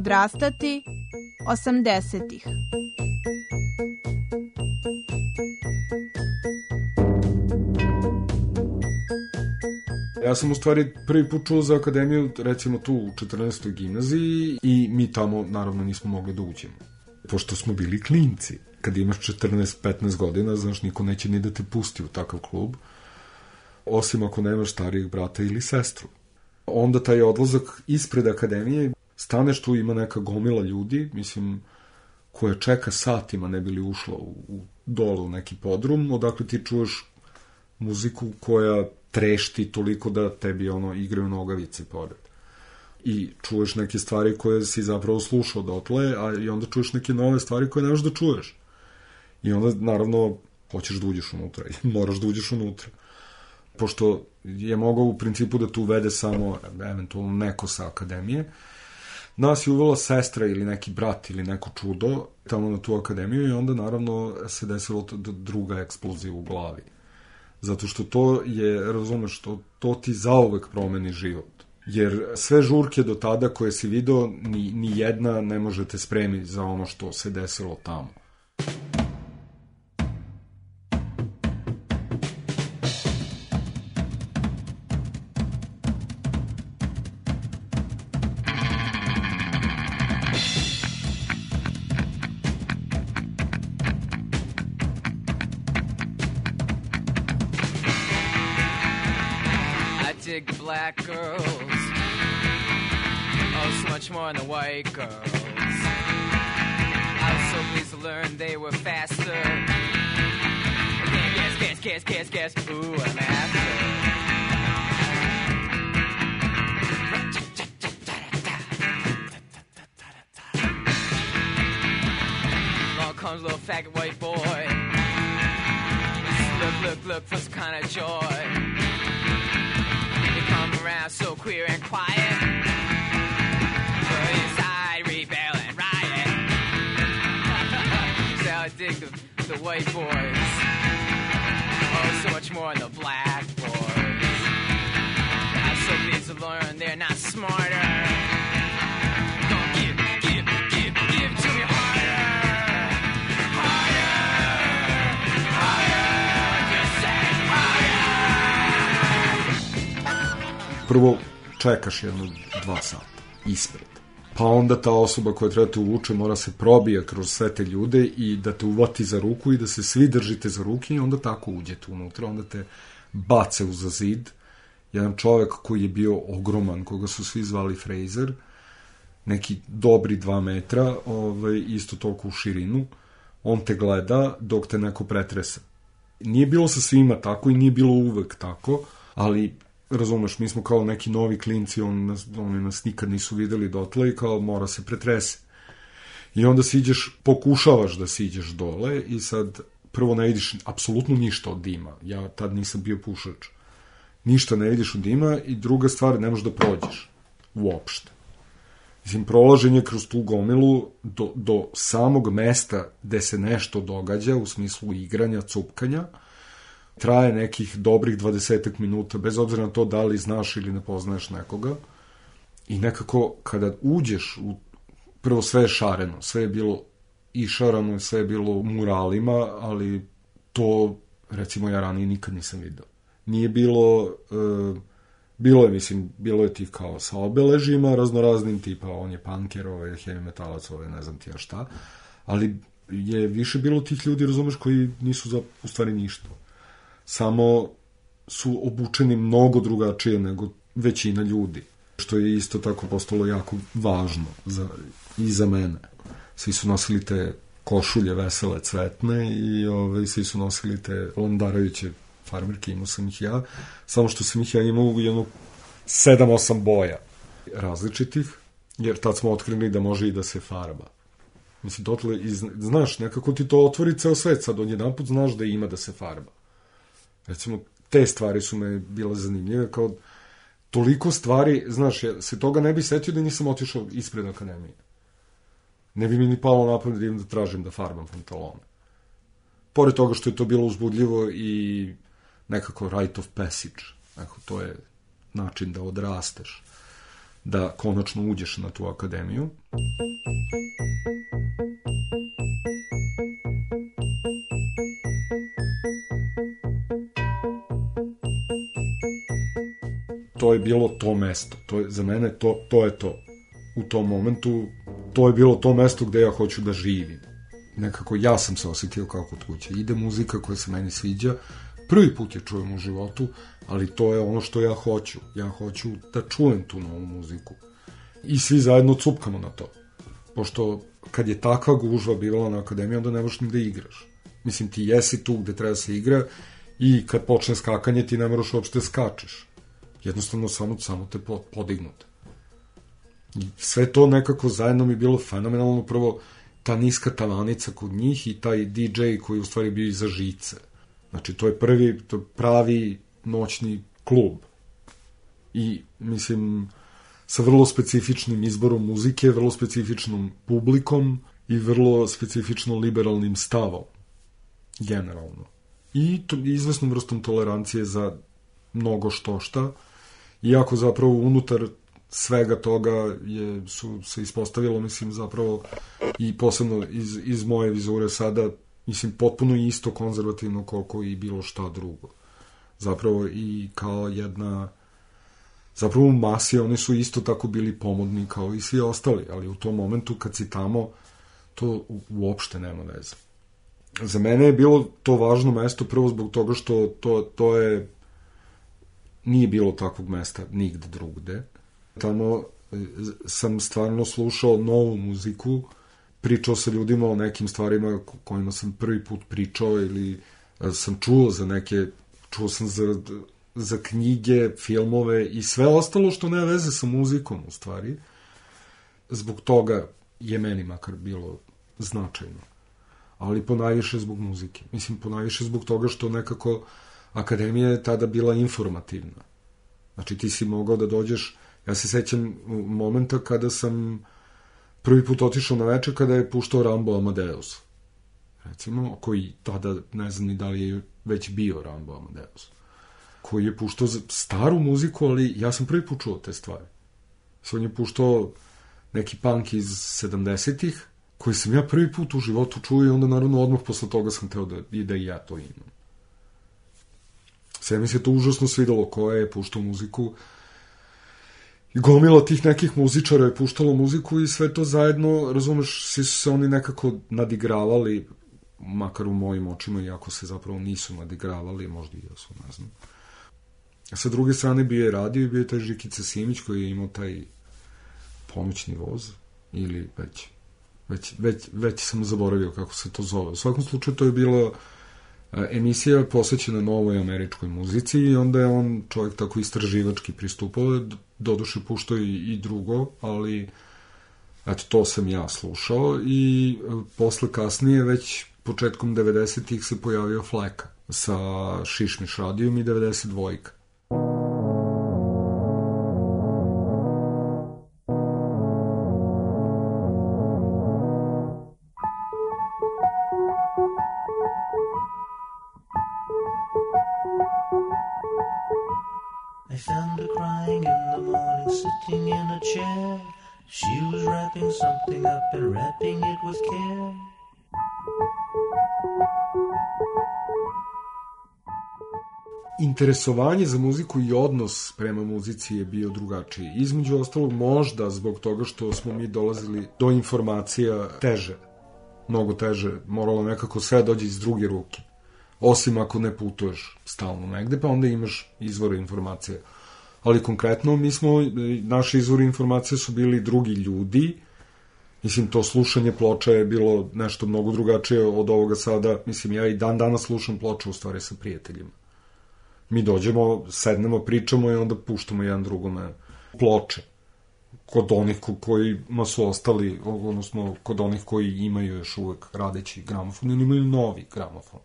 Odrastati 80-ih. Ja sam u stvari prvi put čuo za akademiju, recimo tu u 14. gimnaziji i mi tamo naravno nismo mogli da uđemo. Pošto smo bili klinci. Kad imaš 14-15 godina, znaš, niko neće ni da te pusti u takav klub, osim ako nemaš starijeg brata ili sestru. Onda taj odlazak ispred akademije, staneš tu, ima neka gomila ljudi, mislim, koja čeka satima ne bi li ušla u, u dole u neki podrum, odakle ti čuješ muziku koja trešti toliko da tebi ono igraju nogavice pored. I čuješ neke stvari koje si zapravo slušao dotle, a i onda čuješ neke nove stvari koje ne da čuješ. I onda, naravno, hoćeš da uđeš unutra i moraš da uđeš unutra. Pošto je mogao u principu da tu uvede samo eventualno neko sa akademije, nas je uvela sestra ili neki brat ili neko čudo tamo na tu akademiju i onda naravno se desilo druga eksplozija u glavi. Zato što to je, razumeš, to, to ti zauvek promeni život. Jer sve žurke do tada koje si video, ni, ni jedna ne može te spremi za ono što se desilo tamo. They were faster. Guess, guess, guess, guess, guess. Ooh, I'm after. Comes little faggot white boy. Look, look, look for some kind of joy. They come around so queer and white boys. Oh, so much more than the black boys. I'm so pleased to learn they're not smarter. Give, give, give, give to. Prvo, čekaš jedno dva sata ispred. Pa onda ta osoba koja treba te uvuče mora se probija kroz sve te ljude i da te uvati za ruku i da se svi držite za ruke i onda tako uđete unutra, onda te bace uza zid. Jedan čovek koji je bio ogroman, koga su svi zvali Fraser, neki dobri dva metra, ovaj, isto toliko u širinu, on te gleda dok te neko pretresa. Nije bilo sa svima tako i nije bilo uvek tako, ali razumeš, mi smo kao neki novi klinci, on nas, oni nas nikad nisu videli dotle i kao mora se pretrese. I onda siđeš, pokušavaš da siđeš dole i sad prvo ne vidiš apsolutno ništa od dima. Ja tad nisam bio pušač. Ništa ne vidiš od dima i druga stvar, ne možeš da prođeš. Uopšte. Mislim, prolaženje kroz tu gomilu do, do samog mesta gde se nešto događa u smislu igranja, cupkanja, traje nekih dobrih 20 minuta, bez obzira na to da li znaš ili ne poznaješ nekoga. I nekako, kada uđeš u... Prvo sve je šareno, sve je bilo išarano, sve je bilo muralima, ali to, recimo, ja ranije nikad nisam video. Nije bilo e, Bilo je, mislim, bilo je tih kao sa obeležima raznoraznim, tipa on je punker, ovaj heavy metalac, ovaj ne znam ti ja šta, ali je više bilo tih ljudi, razumeš, koji nisu za, u stvari ništa. Samo su obučeni mnogo drugačije nego većina ljudi, što je isto tako postalo jako važno za, i za mene. Svi su nosili te košulje vesele cvetne i ovaj, svi su nosili te londarajuće farmerke, imao sam ih ja, samo što sam ih ja imao u jedno 7-8 boja različitih, jer tad smo otkrili da može i da se farba. Mislim, dotle, i, znaš, nekako ti to otvori ceo svet, sad odjedan put znaš da ima da se farba. Recimo, te stvari su me bile zanimljive, kao toliko stvari, znaš, ja se toga ne bi setio da nisam otišao ispred akademije. Ne bi mi ni palo na pamet da idem da tražim da farbam pantalone. Pored toga što je to bilo uzbudljivo i nekako rite of passage, nekako to je način da odrasteš, da konačno uđeš na tu akademiju. To je bilo to mesto. To je, za mene to, to je to. U tom momentu to je bilo to mesto gde ja hoću da živim. Nekako ja sam se osetio kao kod kuće. Ide muzika koja se meni sviđa, prvi put je čujem u životu, ali to je ono što ja hoću. Ja hoću da čujem tu novu muziku. I svi zajedno cupkamo na to. Pošto kad je takva gužva bivala na akademiji, onda ne možeš ni da igraš. Mislim, ti jesi tu gde treba da se igra i kad počne skakanje ti ne moraš uopšte da skačeš jednostavno samo, samo te podignute. Sve to nekako zajedno mi bilo fenomenalno, prvo ta niska tavanica kod njih i taj DJ koji u stvari bio iza žice. Znači, to je prvi, to je pravi noćni klub. I, mislim, sa vrlo specifičnim izborom muzike, vrlo specifičnom publikom i vrlo specifično liberalnim stavom, generalno. I to, izvesnom vrstom tolerancije za mnogo što šta, iako zapravo unutar svega toga je, su se ispostavilo, mislim, zapravo i posebno iz, iz moje vizure sada, mislim, potpuno isto konzervativno koliko i bilo šta drugo. Zapravo i kao jedna zapravo u masi oni su isto tako bili pomodni kao i svi ostali, ali u tom momentu kad si tamo, to uopšte nema veze. Za mene je bilo to važno mesto prvo zbog toga što to, to je nije bilo takvog mesta nigde drugde. Tamo e, sam stvarno slušao novu muziku, pričao sa ljudima o nekim stvarima kojima sam prvi put pričao ili e, sam čuo za neke, čuo sam za, za knjige, filmove i sve ostalo što nema veze sa muzikom u stvari. Zbog toga je meni makar bilo značajno. Ali ponajviše zbog muzike. Mislim, ponajviše zbog toga što nekako uh, akademija je tada bila informativna. Znači ti si mogao da dođeš, ja se sećam momenta kada sam prvi put otišao na večer kada je puštao Rambo Amadeus. Recimo, koji tada, ne znam ni da li je već bio Rambo Amadeus. Koji je puštao staru muziku, ali ja sam prvi put čuo te stvari. Sve on je puštao neki punk iz 70-ih, koji sam ja prvi put u životu čuo i onda naravno odmah posle toga sam teo da, i da i ja to imam. Sve mi se to užasno svidalo ko je puštao muziku. I gomila tih nekih muzičara je puštalo muziku i sve to zajedno, razumeš, svi su se oni nekako nadigravali, makar u mojim očima, iako se zapravo nisu nadigravali, možda i jesu, ne znam. A sa druge strane bio je radio i bio je taj Žikica Simić koji je imao taj pomoćni voz, ili već, već, već, već sam zaboravio kako se to zove. U svakom slučaju to je bilo emisija posvećena novoj američkoj muzici i onda je on čovjek tako istraživački pristupao, doduše puštao i, i drugo, ali eto, to sam ja slušao i e, posle kasnije, već početkom 90-ih se pojavio Fleka sa Šišmiš radijom i 92-ka. Interesovanje za muziku i odnos prema muzici je bio drugačiji. Između ostalog možda zbog toga što smo mi dolazili do informacija teže, mnogo teže, moralo nekako sve dođe iz druge ruke. Osim ako ne putuješ stalno negde, pa onda imaš izvore informacija. Ali konkretno mi smo, naši izvori informacija su bili drugi ljudi, Mislim, to slušanje ploča je bilo nešto mnogo drugačije od ovoga sada. Mislim, ja i dan danas slušam ploče u stvari sa prijateljima. Mi dođemo, sednemo, pričamo i onda puštamo jedan drugome ploče. Kod onih ko, kojima su ostali, odnosno kod onih koji imaju još uvek radeći gramofon ili imaju novi gramofon.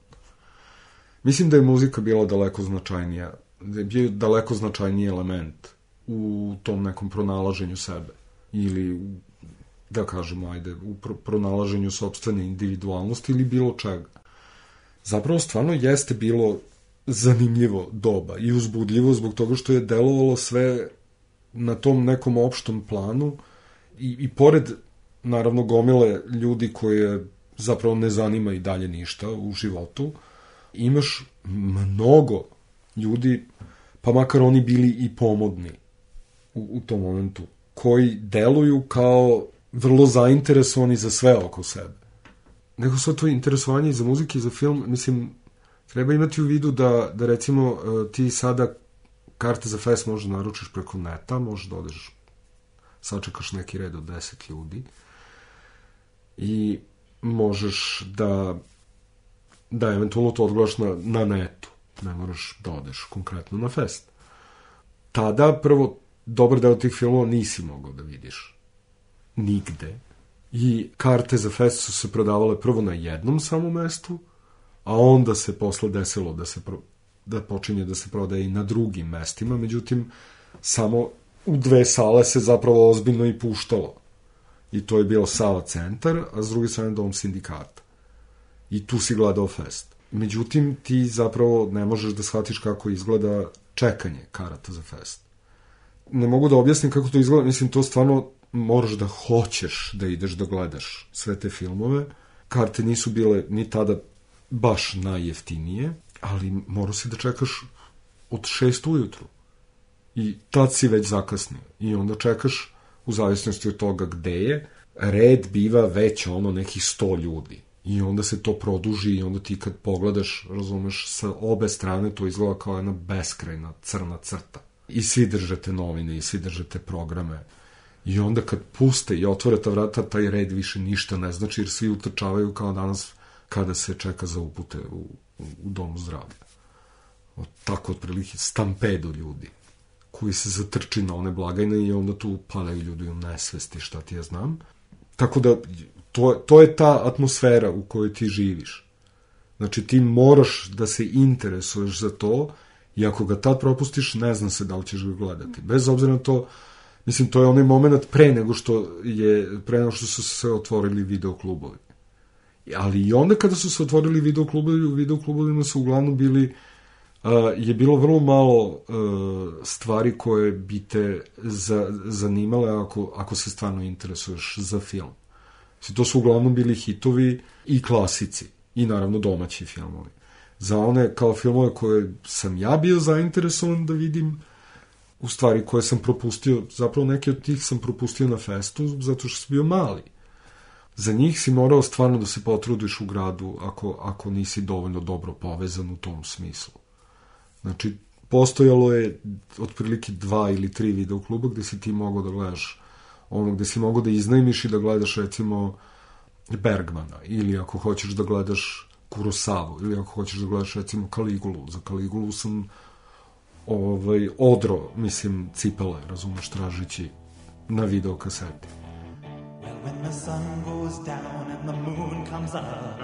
Mislim da je muzika bila daleko značajnija, da je bio daleko značajniji element u tom nekom pronalaženju sebe ili da kažemo, ajde, u pr pronalaženju sobstvene individualnosti ili bilo čega. Zapravo stvarno jeste bilo zanimljivo doba i uzbudljivo zbog toga što je delovalo sve na tom nekom opštom planu i, i pored naravno gomile ljudi koje zapravo ne zanima i dalje ništa u životu, imaš mnogo ljudi, pa makar oni bili i pomodni u, u tom momentu, koji deluju kao vrlo zainteresovani za sve oko sebe. Nego sve to interesovanje za muzike i za film, mislim, treba imati u vidu da, da recimo e, ti sada karte za fest možeš da naručiš preko neta, možeš da odeš, sačekaš neki red od 10 ljudi i možeš da da eventualno to odgledaš na, na netu. Ne moraš da odeš konkretno na fest. Tada prvo dobar deo tih filmova nisi mogao da vidiš nigde. I karte za fest su se prodavale prvo na jednom samom mestu, a onda se posle desilo da se pro, da počinje da se prodaje i na drugim mestima, međutim samo u dve sale se zapravo ozbiljno i puštalo. I to je bio Sava centar, a s druge strane Dom sindikata. I tu si gledao fest. Međutim, ti zapravo ne možeš da shvatiš kako izgleda čekanje karata za fest. Ne mogu da objasnim kako to izgleda, mislim, to stvarno moraš da hoćeš da ideš da gledaš sve te filmove. Karte nisu bile ni tada baš najjeftinije, ali morao si da čekaš od šest ujutru. I tad si već zakasnio. I onda čekaš, u zavisnosti od toga gde je, red biva već ono nekih sto ljudi. I onda se to produži i onda ti kad pogledaš, razumeš, sa obe strane to izgleda kao jedna beskrajna crna crta. I svi držate novine i svi držate programe I onda kad puste i otvore ta vrata, taj red više ništa ne znači, jer svi utrčavaju kao danas kada se čeka za upute u, u domu zdravlja. O, tako otprilike stampedo ljudi koji se zatrči na one blagajne i onda tu padaju ljudi u nesvesti, šta ti ja znam. Tako da, to, to je ta atmosfera u kojoj ti živiš. Znači, ti moraš da se interesuješ za to i ako ga tad propustiš, ne zna se da li ćeš ga gledati. Bez obzira na to Mislim, to je onaj moment pre nego što je, pre nego što su se otvorili videoklubovi. Ali i onda kada su se otvorili videoklubovi, u videoklubovima su uglavnom bili, uh, je bilo vrlo malo uh, stvari koje bi te za, zanimale ako, ako se stvarno interesuješ za film. Znači, to su uglavnom bili hitovi i klasici i naravno domaći filmovi. Za one kao filmove koje sam ja bio zainteresovan da vidim, u stvari koje sam propustio, zapravo neke od tih sam propustio na festu zato što sam bio mali. Za njih si morao stvarno da se potrudiš u gradu ako, ako nisi dovoljno dobro povezan u tom smislu. Znači, postojalo je otprilike dva ili tri videokluba gde si ti mogao da gledaš ono gde si mogao da iznajmiš i da gledaš recimo Bergmana ili ako hoćeš da gledaš Kurosavu ili ako hoćeš da gledaš recimo Kaligulu. Za Kaligulu sam ovaj, odro, mislim, cipele, razumeš, tražići na video kaseti. When the sun goes down and the moon comes up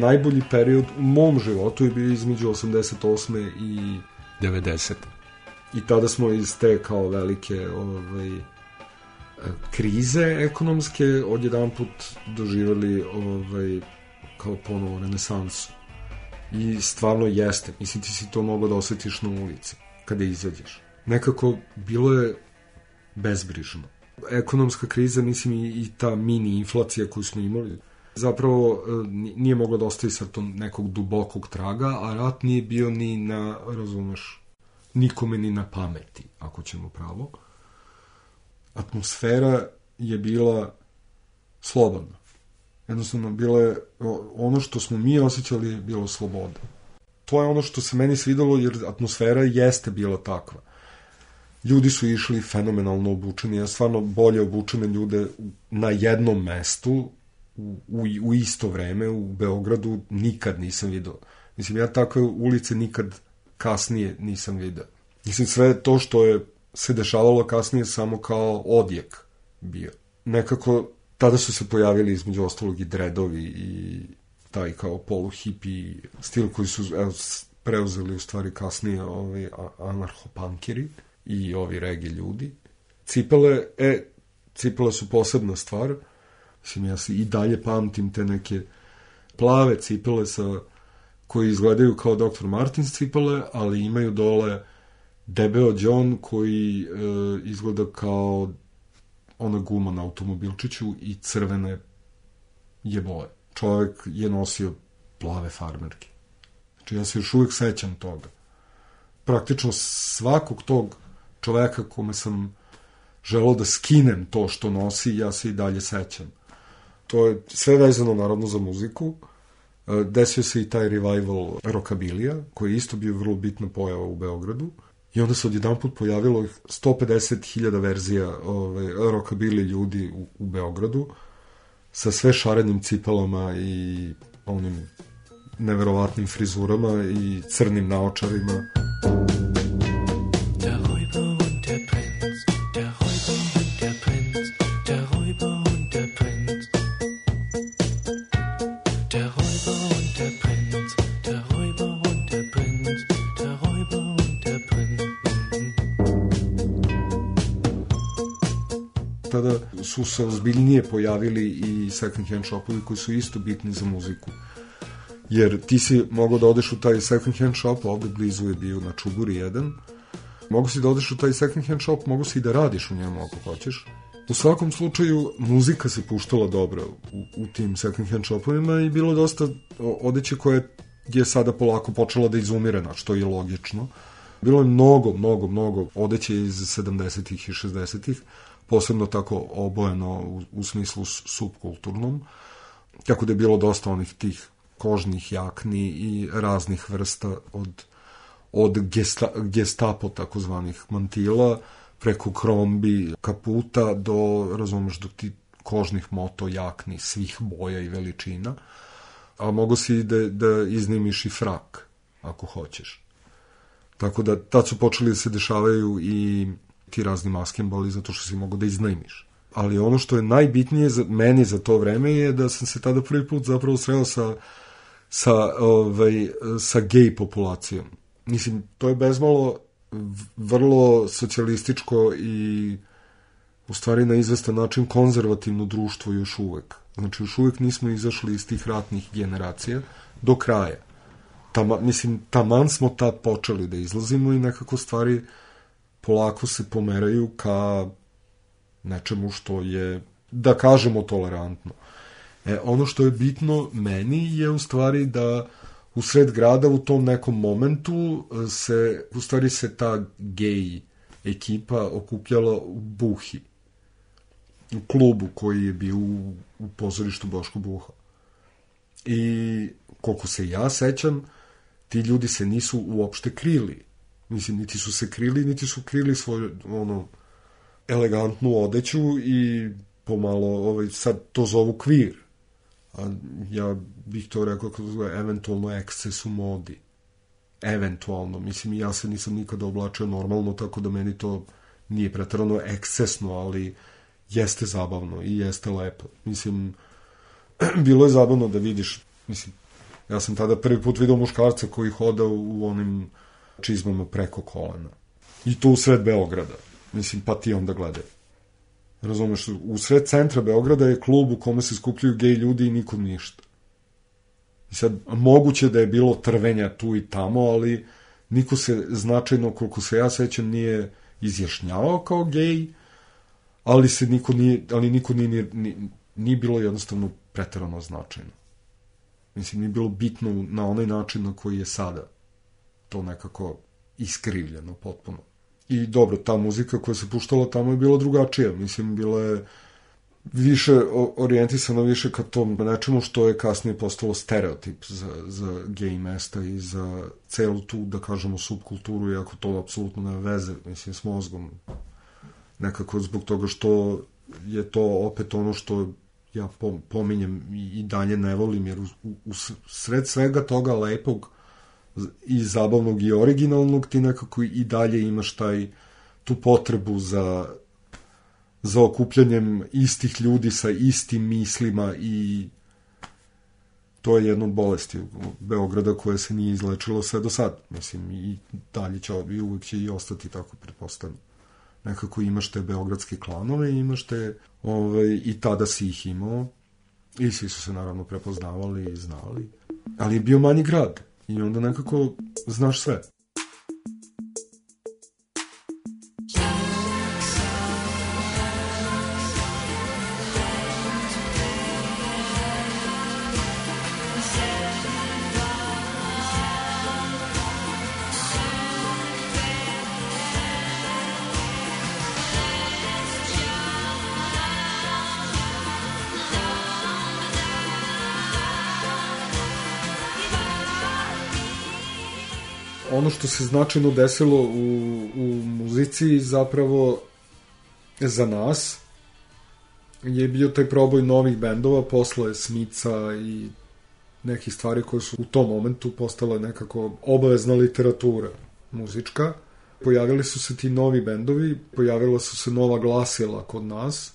Najbolji period u mom životu je bio između 88. i 90. I tada smo iz te kao velike ovaj, krize ekonomske odjedan put doživali ovaj, kao ponovo renesansu. I stvarno jeste. Mislim, ti si to mogao da osetiš na ulici kada izađeš. Nekako bilo je bezbrižno. Ekonomska kriza, mislim, i, i ta mini inflacija koju smo imali, zapravo e, nije mogla da ostavi sa tom nekog dubokog traga, a rat nije bio ni na, razumeš, nikome ni na pameti, ako ćemo pravo. Atmosfera je bila slobodna. Jednostavno, bilo je, ono što smo mi osjećali je bilo sloboda. To je ono što se meni svidalo, jer atmosfera jeste bila takva. Ljudi su išli fenomenalno obučeni, ja stvarno bolje obučene ljude na jednom mestu, u, u, isto vreme, u Beogradu, nikad nisam video. Mislim, ja takve ulice nikad kasnije nisam video. Mislim, sve to što je se dešavalo kasnije samo kao odjek bio. Nekako tada su se pojavili između ostalog i dredovi i taj kao polu hipi stil koji su evo, preuzeli u stvari kasnije ovi anarchopankeri i ovi regi ljudi. Cipele, e, cipele su posebna stvar. Mislim, ja se i dalje pamtim te neke plave cipele sa, koji izgledaju kao Dr. Martins cipele, ali imaju dole debeo John koji e, izgleda kao ona guma na automobilčiću i crvene je boje. Čovek je nosio plave farmerke. Znači ja se još uvijek sećam toga. Praktično svakog tog čoveka kome sam želao da skinem to što nosi, ja se i dalje sećam. To je sve vezano naravno za muziku. E, desio se i taj revival rockabilija, koji je isto bio vrlo bitna pojava u Beogradu. I onda se odjedan put pojavilo 150.000 verzija ove, rockabili ljudi u, u Beogradu sa sve šarenim cipelama i onim neverovatnim frizurama i crnim naočarima. tada su se ozbiljnije pojavili i second hand shopovi koji su isto bitni za muziku. Jer ti si mogao da odeš u taj second hand shop, ovde blizu je bio na Čuburi 1, mogu si da odeš u taj second hand shop, mogu si i da radiš u njemu ako hoćeš. U svakom slučaju, muzika se puštala dobro u, u tim second hand shopovima i bilo dosta odeće koje je sada polako počela da izumire, na što je logično. Bilo je mnogo, mnogo, mnogo odeće iz 70-ih i 60-ih, posebno tako obojeno u, u smislu subkulturnom, tako da je bilo dosta onih tih kožnih jakni i raznih vrsta od, od gesta, gestapo takozvanih mantila, preko krombi, kaputa do, razumeš, do ti kožnih moto jakni svih boja i veličina, a mogo si da, da iznimiš i frak, ako hoćeš. Tako da, tad su počeli da se dešavaju i ti razni maskembali zato što si mogo da iznajmiš. Ali ono što je najbitnije za meni za to vreme je da sam se tada prvi put zapravo sreo sa, sa, ovaj, sa gej populacijom. Mislim, to je bezmalo vrlo socijalističko i u stvari na izvestan način konzervativno društvo još uvek. Znači, još uvek nismo izašli iz tih ratnih generacija do kraja. Tama, mislim, taman smo tad počeli da izlazimo i nekako stvari uh, polako se pomeraju ka nečemu što je, da kažemo, tolerantno. E, ono što je bitno meni je u stvari da u sred grada u tom nekom momentu se, u stvari se ta gej ekipa okupljala u Buhi, u klubu koji je bio u, u pozorištu Boško Buha. I koliko se ja sećam, ti ljudi se nisu uopšte krili Mislim, niti su se krili, niti su krili svoju, ono, elegantnu odeću i pomalo, ovaj, sad to zovu kvir. A ja bih to rekao kako zove, eventualno eksces u modi. Eventualno. Mislim, ja se nisam nikada oblačio normalno, tako da meni to nije pretrano ekscesno, ali jeste zabavno i jeste lepo. Mislim, bilo je zabavno da vidiš, mislim, Ja sam tada prvi put vidio muškarca koji hoda u onim čizmama preko kolena. I to u sred Beograda. Mislim, pa ti onda gledaj. Razumeš, u sred centra Beograda je klub u kome se skupljaju gej ljudi i nikom ništa. I sad, moguće da je bilo trvenja tu i tamo, ali niko se značajno, koliko se ja sećam, nije izjašnjavao kao gej, ali se niko nije, ali niko nije, nije, nije, bilo jednostavno preterano značajno. Mislim, nije bilo bitno na onaj način na koji je sada to nekako iskrivljeno potpuno. I dobro, ta muzika koja se puštala tamo je bila drugačija. Mislim, bila je više orijentisana više ka tom nečemu što je kasnije postalo stereotip za, za gej mesta i za celu tu, da kažemo, subkulturu, iako to apsolutno nema veze, mislim, s mozgom. Nekako zbog toga što je to opet ono što ja pominjem i dalje ne volim, jer u, u sred svega toga lepog i zabavnog i originalnog ti nekako i dalje imaš taj tu potrebu za za okupljanjem istih ljudi sa istim mislima i to je jedna od bolesti Beograda koja se nije izlečila sve do sad. Mislim, i dalje će, i uvek će i ostati tako, pretpostavljam. Nekako imaš te beogradske klanove, imaš te, ovaj, i tada si ih imao, i svi su se naravno prepoznavali i znali, ali je bio manji grad i onda nekako znaš sve. Ono što se značajno desilo u, u muzici zapravo za nas je bio taj proboj novih bendova posle Smica i nekih stvari koje su u tom momentu postale nekako obavezna literatura muzička. Pojavili su se ti novi bendovi, pojavila su se nova glasila kod nas.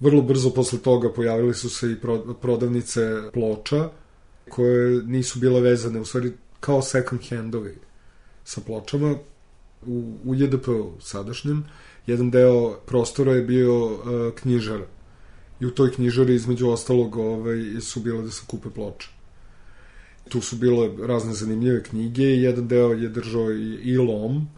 Vrlo brzo posle toga pojavili su se i prodavnice ploča koje nisu bile vezane, u stvari kao second handovi sa pločama u, u JDP sadašnjem. Jedan deo prostora je bio uh, knjižara. I u toj knjižari između ostalog ovaj, su bile da se kupe ploče. Tu su bile razne zanimljive knjige i jedan deo je držao i, i lom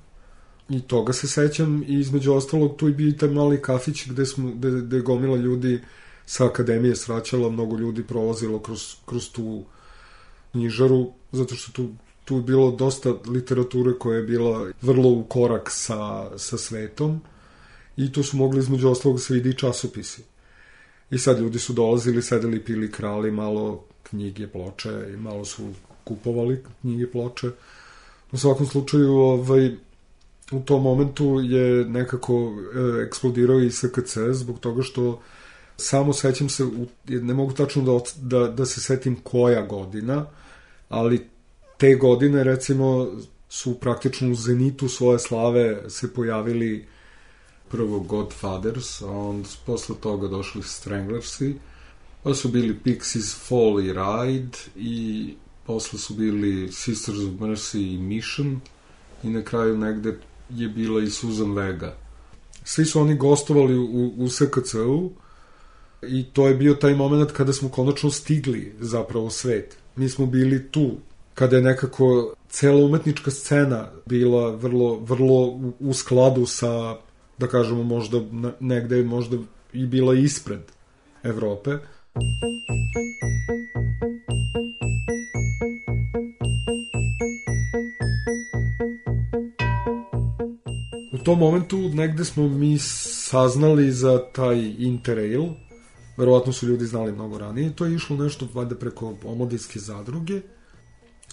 i toga se sećam i između ostalog tu je bio i taj mali kafić gde, smo, gde, gde je gomila ljudi sa akademije sraćala, mnogo ljudi prolazilo kroz, kroz tu knjižaru, zato što tu tu bilo dosta literature koja je bila vrlo u korak sa, sa svetom i tu su mogli između ostalog se vidi časopisi. I sad ljudi su dolazili, sedeli, pili krali malo knjige, ploče i malo su kupovali knjige, ploče. U svakom slučaju, ovaj, u tom momentu je nekako e, eksplodirao i SKC zbog toga što samo sećam se, ne mogu tačno da, da, da se setim koja godina, ali te godine recimo su praktično u zenitu svoje slave se pojavili prvo Godfathers, a onda posle toga došli Stranglersi, pa su bili Pixies, Fall i Ride i posle su bili Sisters of Mercy i Mission i na kraju negde je bila i Susan Vega. Svi su oni gostovali u, u SKC-u i to je bio taj moment kada smo konačno stigli zapravo svet. Mi smo bili tu kada je nekako cela umetnička scena bila vrlo, vrlo u skladu sa, da kažemo, možda negde možda i bila ispred Evrope. U tom momentu negde smo mi saznali za taj Interrail, verovatno su ljudi znali mnogo ranije, to je išlo nešto valjda preko omladinske zadruge,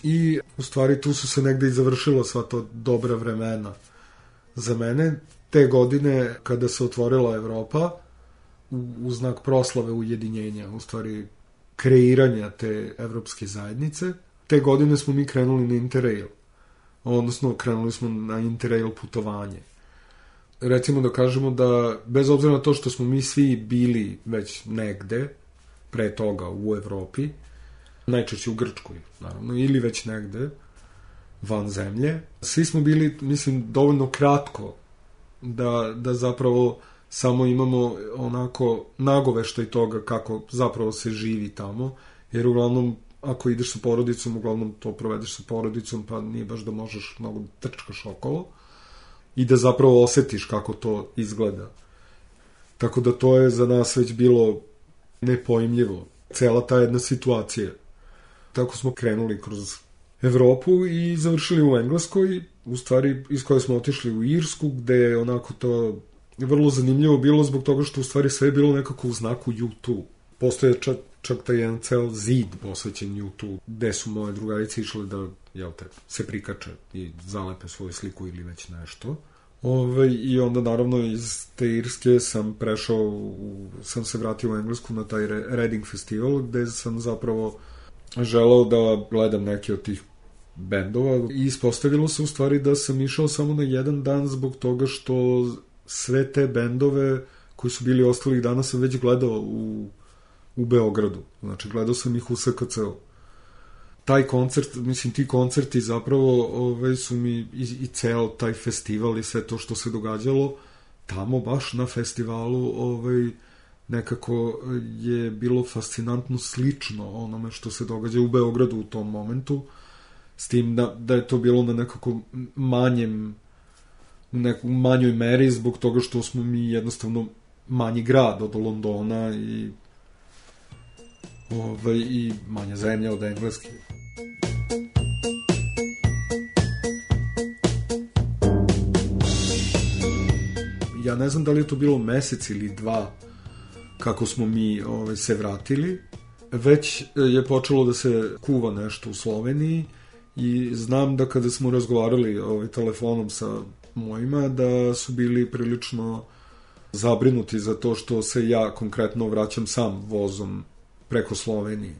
I u stvari tu su se negde i završila sva to dobra vremena za mene. Te godine kada se otvorila Evropa u, u znak proslave ujedinjenja, u stvari kreiranja te evropske zajednice, te godine smo mi krenuli na Interrail. Odnosno, krenuli smo na Interrail putovanje. Recimo da kažemo da, bez obzira na to što smo mi svi bili već negde, pre toga u Evropi, najčešće u Grčkoj, naravno, ili već negde van zemlje. Svi smo bili, mislim, dovoljno kratko da, da zapravo samo imamo onako nagoveštaj toga kako zapravo se živi tamo, jer uglavnom ako ideš sa porodicom, uglavnom to provedeš sa porodicom, pa nije baš da možeš mnogo da trčkaš okolo i da zapravo osetiš kako to izgleda. Tako da to je za nas već bilo nepojmljivo. Cela ta jedna situacija. Tako smo krenuli kroz Evropu i završili u Engleskoj, u stvari iz koje smo otišli u Irsku, gde je onako to vrlo zanimljivo bilo zbog toga što u stvari sve je bilo nekako u znaku U2. Postoje čak, čak taj jedan cel zid posvećen U2, gde su moje drugarice išle da jel te, se prikače i zalepe svoju sliku ili već nešto. Ove, I onda naravno iz te Irske sam prešao, u, sam se vratio u Englesku na taj Reading festival gde sam zapravo želeo da gledam neke od tih bendova i ispostavilo se u stvari da sam išao samo na jedan dan zbog toga što sve te bendove koji su bili ostalih dana sam već gledao u, u Beogradu. Znači, gledao sam ih u SKC-u. Taj koncert, mislim, ti koncerti zapravo ove, su mi i, i ceo taj festival i sve to što se događalo tamo baš na festivalu ovaj, nekako je bilo fascinantno slično onome što se događa u Beogradu u tom momentu s tim da, da je to bilo na nekako manjem u nekoj manjoj meri zbog toga što smo mi jednostavno manji grad od Londona i ovaj, i manja zemlja od Engleske. Ja ne znam da li je to bilo mesec ili dva kako smo mi ovaj, se vratili. Već je počelo da se kuva nešto u Sloveniji i znam da kada smo razgovarali ovaj, telefonom sa mojima da su bili prilično zabrinuti za to što se ja konkretno vraćam sam vozom preko Slovenije.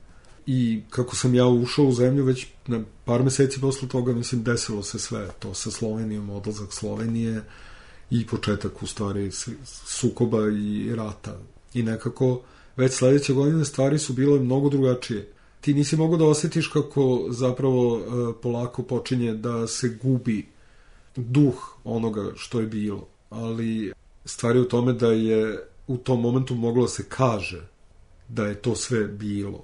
I kako sam ja ušao u zemlju već na par meseci posle toga, mislim, desilo se sve to sa Slovenijom, odlazak Slovenije i početak u stvari sukoba i rata. I nekako već sledeće godine stvari su bile mnogo drugačije. Ti nisi mogao da osetiš kako zapravo e, polako počinje da se gubi duh onoga što je bilo. Ali stvar je u tome da je u tom momentu moglo da se kaže da je to sve bilo.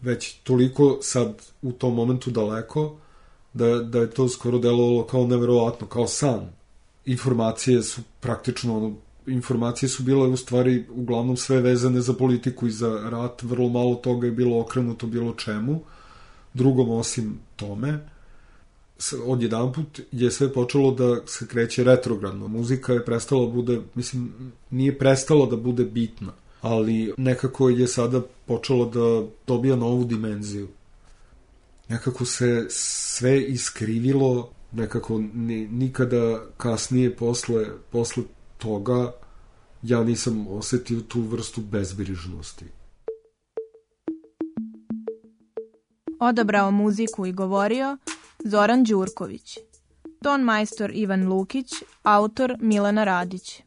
Već toliko sad u tom momentu daleko da, da je to skoro delovalo kao neverovatno, kao san. Informacije su praktično ono, informacije su bile u stvari uglavnom sve vezane za politiku i za rat, vrlo malo toga je bilo okrenuto bilo čemu, drugom osim tome odjedan put je sve počelo da se kreće retrogradno. Muzika je prestala da bude, mislim, nije prestala da bude bitna, ali nekako je sada počelo da dobija novu dimenziju. Nekako se sve iskrivilo, nekako ni, nikada kasnije posle, posle toga ja nisam osetio tu vrstu bezbrižnosti. Odabrao muziku i govorio Zoran Đurković. Ton majstor Ivan Lukić, autor Milana Radić.